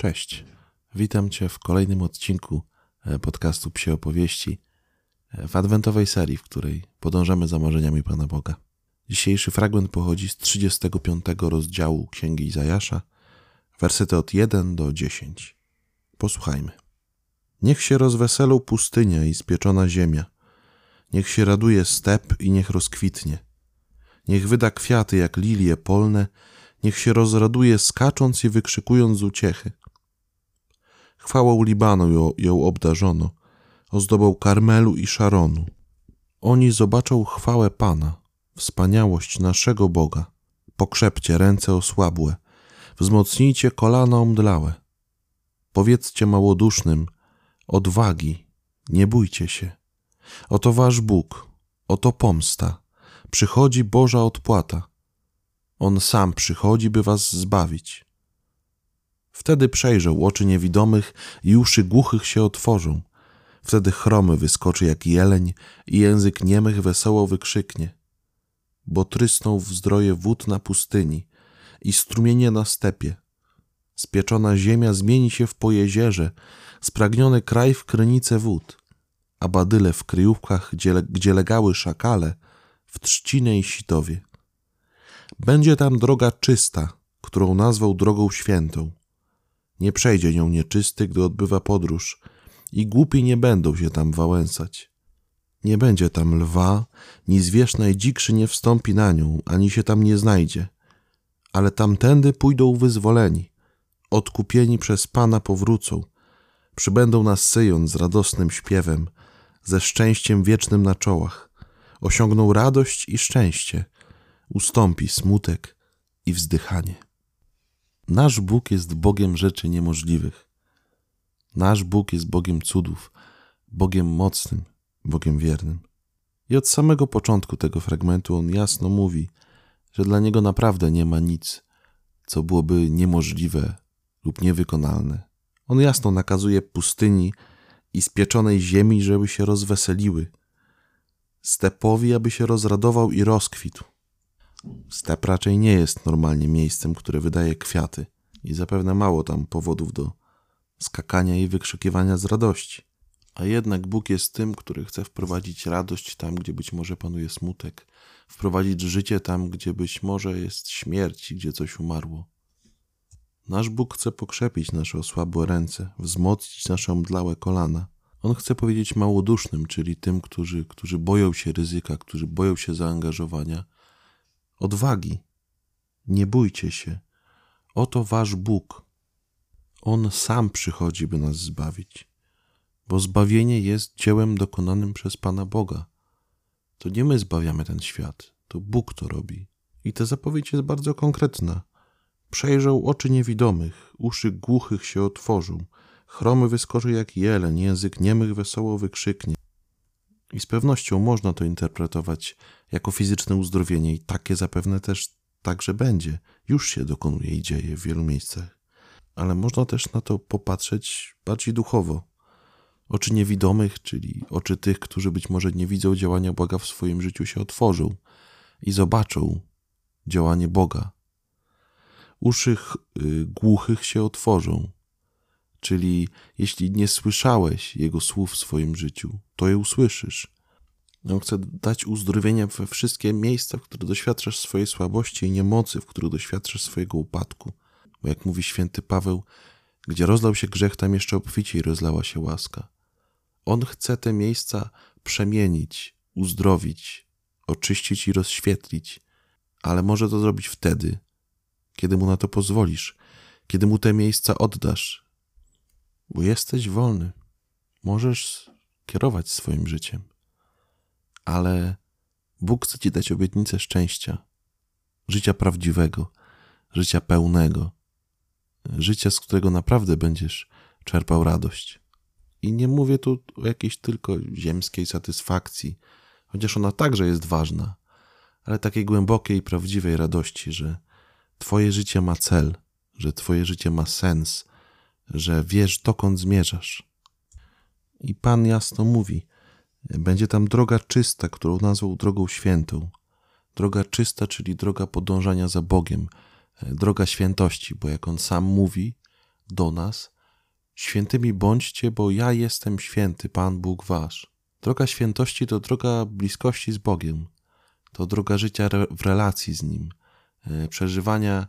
Cześć. Witam Cię w kolejnym odcinku e, podcastu Psie Opowieści e, w adwentowej serii, w której podążamy za marzeniami Pana Boga. Dzisiejszy fragment pochodzi z 35 rozdziału Księgi Izajasza, wersety od 1 do 10. Posłuchajmy. Niech się rozweselą pustynia i spieczona ziemia. Niech się raduje step i niech rozkwitnie. Niech wyda kwiaty jak lilie polne, niech się rozraduje skacząc i wykrzykując z uciechy. Chwałą Libanu ją, ją obdarzono, ozdobą Karmelu i Szaronu. Oni zobaczą chwałę Pana, wspaniałość naszego Boga. Pokrzepcie ręce osłabłe, wzmocnijcie kolana omdlałe. Powiedzcie małodusznym, odwagi, nie bójcie się. Oto wasz Bóg, oto pomsta, przychodzi Boża odpłata. On sam przychodzi, by was zbawić. Wtedy przejrzą oczy niewidomych i uszy głuchych się otworzą. Wtedy chromy wyskoczy jak jeleń i język niemych wesoło wykrzyknie. Bo trysną w zdroje wód na pustyni i strumienie na stepie. Spieczona ziemia zmieni się w pojezierze, spragniony kraj w krynice wód, a badyle w kryjówkach, gdzie, gdzie legały szakale, w trzcinę i sitowie. Będzie tam droga czysta, którą nazwał drogą świętą nie przejdzie nią nieczysty, gdy odbywa podróż, i głupi nie będą się tam wałęsać. Nie będzie tam lwa, ni zwierz najdzikszy nie wstąpi na nią, ani się tam nie znajdzie. Ale tamtędy pójdą wyzwoleni, odkupieni przez Pana powrócą, przybędą na Syjon z radosnym śpiewem, ze szczęściem wiecznym na czołach, osiągną radość i szczęście, ustąpi smutek i wzdychanie. Nasz Bóg jest Bogiem rzeczy niemożliwych. Nasz Bóg jest Bogiem cudów, Bogiem mocnym, Bogiem wiernym. I od samego początku tego fragmentu on jasno mówi, że dla niego naprawdę nie ma nic, co byłoby niemożliwe lub niewykonalne. On jasno nakazuje pustyni i spieczonej ziemi, żeby się rozweseliły, stepowi, aby się rozradował i rozkwitł. Step raczej nie jest normalnie miejscem, które wydaje kwiaty i zapewne mało tam powodów do skakania i wykrzykiwania z radości. A jednak Bóg jest tym, który chce wprowadzić radość tam, gdzie być może panuje smutek, wprowadzić życie tam, gdzie być może jest śmierć i gdzie coś umarło. Nasz Bóg chce pokrzepić nasze osłabłe ręce, wzmocnić nasze omdlałe kolana. On chce powiedzieć małodusznym, czyli tym, którzy, którzy boją się ryzyka, którzy boją się zaangażowania, odwagi. Nie bójcie się. Oto wasz Bóg. On sam przychodzi, by nas zbawić, bo zbawienie jest dziełem dokonanym przez Pana Boga. To nie my zbawiamy ten świat, to Bóg to robi. I ta zapowiedź jest bardzo konkretna. Przejrzą oczy niewidomych, uszy głuchych się otworzą, chromy wyskoczy jak jeleń, język niemych wesoło wykrzyknie. I z pewnością można to interpretować jako fizyczne uzdrowienie, i takie zapewne też także będzie. Już się dokonuje i dzieje w wielu miejscach. Ale można też na to popatrzeć bardziej duchowo. Oczy niewidomych, czyli oczy tych, którzy być może nie widzą działania Boga w swoim życiu, się otworzą i zobaczą działanie Boga. Uszy y, głuchych się otworzą, czyli jeśli nie słyszałeś Jego słów w swoim życiu, to je usłyszysz. On chce dać uzdrowienia we wszystkie miejsca, w których doświadczasz swojej słabości i niemocy, w których doświadczasz swojego upadku. Bo jak mówi święty Paweł, gdzie rozlał się grzech, tam jeszcze obficiej rozlała się łaska. On chce te miejsca przemienić, uzdrowić, oczyścić i rozświetlić, ale może to zrobić wtedy, kiedy mu na to pozwolisz, kiedy mu te miejsca oddasz, bo jesteś wolny. Możesz kierować swoim życiem ale Bóg chce Ci dać obietnicę szczęścia, życia prawdziwego, życia pełnego, życia, z którego naprawdę będziesz czerpał radość. I nie mówię tu o jakiejś tylko ziemskiej satysfakcji, chociaż ona także jest ważna, ale takiej głębokiej i prawdziwej radości, że Twoje życie ma cel, że Twoje życie ma sens, że wiesz, dokąd zmierzasz. I Pan jasno mówi: będzie tam droga czysta, którą nazwał drogą świętą. Droga czysta, czyli droga podążania za Bogiem, droga świętości, bo jak on sam mówi, do nas: Świętymi bądźcie, bo ja jestem święty, Pan Bóg Wasz. Droga świętości to droga bliskości z Bogiem, to droga życia w relacji z Nim, e, przeżywania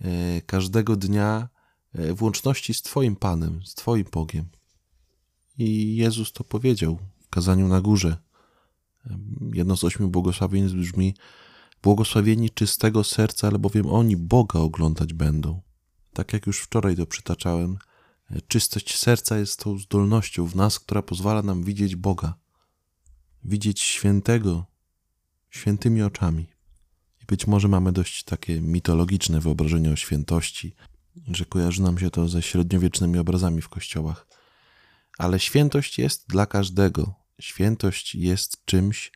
e, każdego dnia w łączności z Twoim Panem, z Twoim Bogiem. I Jezus to powiedział w kazaniu na górze. Jedno z ośmiu błogosławieństw brzmi: Błogosławieni czystego serca, albowiem oni Boga oglądać będą. Tak jak już wczoraj to przytaczałem, czystość serca jest tą zdolnością w nas, która pozwala nam widzieć Boga, widzieć świętego świętymi oczami. I być może mamy dość takie mitologiczne wyobrażenie o świętości, że kojarzy nam się to ze średniowiecznymi obrazami w kościołach. Ale świętość jest dla każdego. Świętość jest czymś,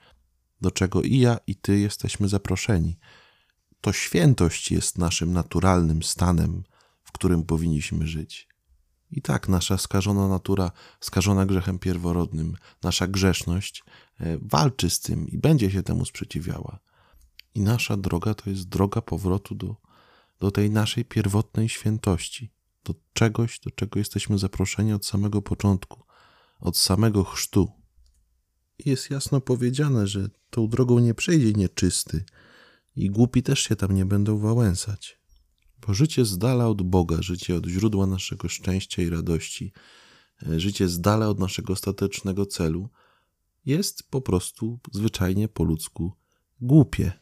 do czego i ja, i ty jesteśmy zaproszeni. To świętość jest naszym naturalnym stanem, w którym powinniśmy żyć. I tak nasza skażona natura, skażona grzechem pierworodnym, nasza grzeszność e, walczy z tym i będzie się temu sprzeciwiała. I nasza droga to jest droga powrotu do, do tej naszej pierwotnej świętości, do czegoś, do czego jesteśmy zaproszeni od samego początku, od samego chrztu. Jest jasno powiedziane, że tą drogą nie przejdzie nieczysty i głupi też się tam nie będą wałęsać. Bo życie z dala od Boga, życie od źródła naszego szczęścia i radości, e, życie z dala od naszego ostatecznego celu jest po prostu zwyczajnie po ludzku głupie,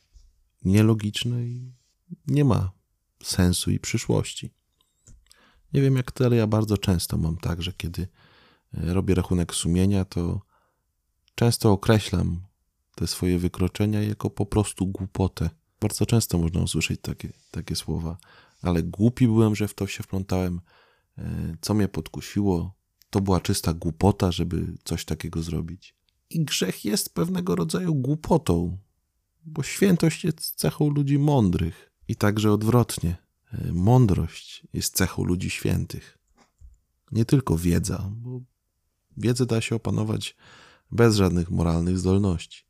nielogiczne i nie ma sensu i przyszłości. Nie wiem jak ty, ale ja bardzo często mam tak, że kiedy e, robię rachunek sumienia, to często określam te swoje wykroczenia jako po prostu głupotę. Bardzo często można usłyszeć takie, takie słowa ale głupi byłem, że w to się wplątałem. E, co mnie podkusiło, to była czysta głupota, żeby coś takiego zrobić. I grzech jest pewnego rodzaju głupotą, bo świętość jest cechą ludzi mądrych i także odwrotnie. E, mądrość jest cechą ludzi świętych. Nie tylko wiedza, bo wiedzę da się opanować bez żadnych moralnych zdolności,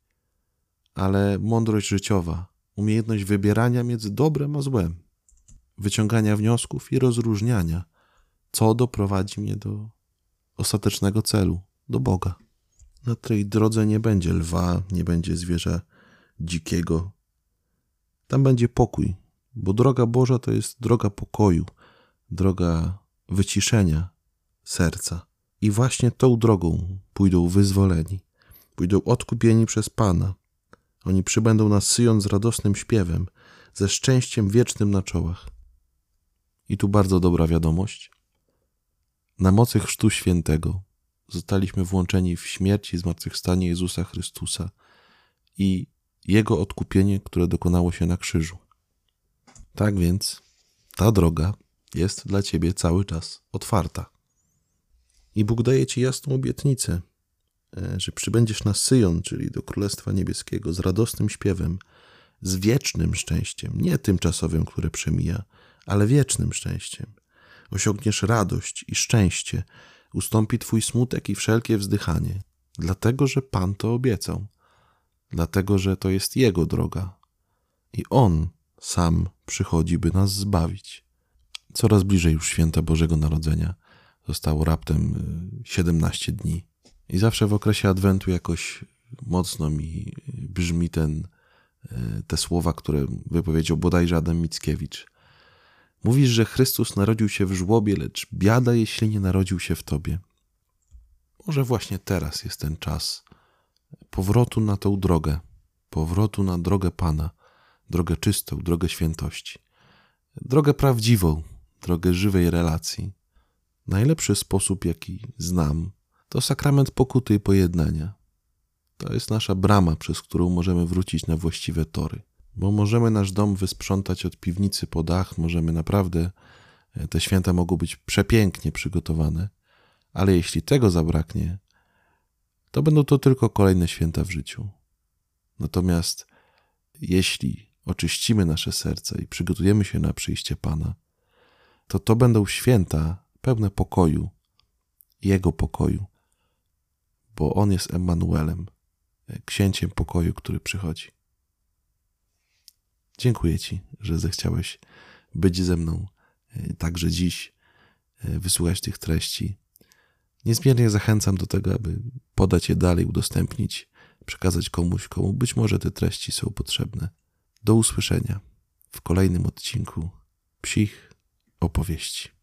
ale mądrość życiowa, umiejętność wybierania między dobrem a złem wyciągania wniosków i rozróżniania, co doprowadzi mnie do ostatecznego celu, do Boga. Na tej drodze nie będzie lwa, nie będzie zwierza dzikiego. Tam będzie pokój, bo droga Boża to jest droga pokoju, droga wyciszenia serca. I właśnie tą drogą pójdą wyzwoleni, pójdą odkupieni przez Pana. Oni przybędą na Syjon z radosnym śpiewem, ze szczęściem wiecznym na czołach. I tu bardzo dobra wiadomość. Na mocy Chrztu Świętego zostaliśmy włączeni w śmierć i zmartwychwstanie Jezusa Chrystusa i Jego odkupienie, które dokonało się na krzyżu. Tak więc ta droga jest dla Ciebie cały czas otwarta. I Bóg daje Ci jasną obietnicę, e, że przybędziesz na Syjon, czyli do Królestwa Niebieskiego, z radosnym śpiewem, z wiecznym szczęściem, nie tymczasowym, które przemija, ale wiecznym szczęściem. Osiągniesz radość i szczęście, ustąpi Twój smutek i wszelkie wzdychanie, dlatego że Pan to obiecał, dlatego że to jest Jego droga. I On sam przychodzi, by nas zbawić. Coraz bliżej już święta Bożego Narodzenia. Zostało raptem 17 y, dni. I zawsze w okresie Adwentu jakoś mocno mi brzmi ten, y, te słowa, które wypowiedział bodajże Adam Mickiewicz – Mówisz, że Chrystus narodził się w żłobie, lecz biada, jeśli nie narodził się w tobie. Może właśnie teraz jest ten czas powrotu na tą drogę, powrotu na drogę Pana, drogę czystą, drogę świętości, drogę prawdziwą, drogę żywej relacji. Najlepszy sposób, jaki znam, to sakrament pokuty i pojednania. To jest nasza brama, przez którą możemy wrócić na właściwe tory bo możemy nasz dom wysprzątać od piwnicy po dach, możemy naprawdę, e, te święta mogą być przepięknie przygotowane, ale jeśli tego zabraknie, to będą to tylko kolejne święta w życiu. Natomiast jeśli oczyścimy nasze serca i przygotujemy się na przyjście Pana, to to będą święta pełne pokoju, Jego pokoju, bo On jest Emmanuelem, e, księciem pokoju, który przychodzi. Dziękuję Ci, że zechciałeś być ze mną e, także dziś. e, wysłuchać tych treści. Niezmiernie zachęcam do tego, aby podać je dalej, udostępnić, przekazać komuś, komu być może te treści są potrzebne. Do usłyszenia w kolejnym odcinku psich opowieści.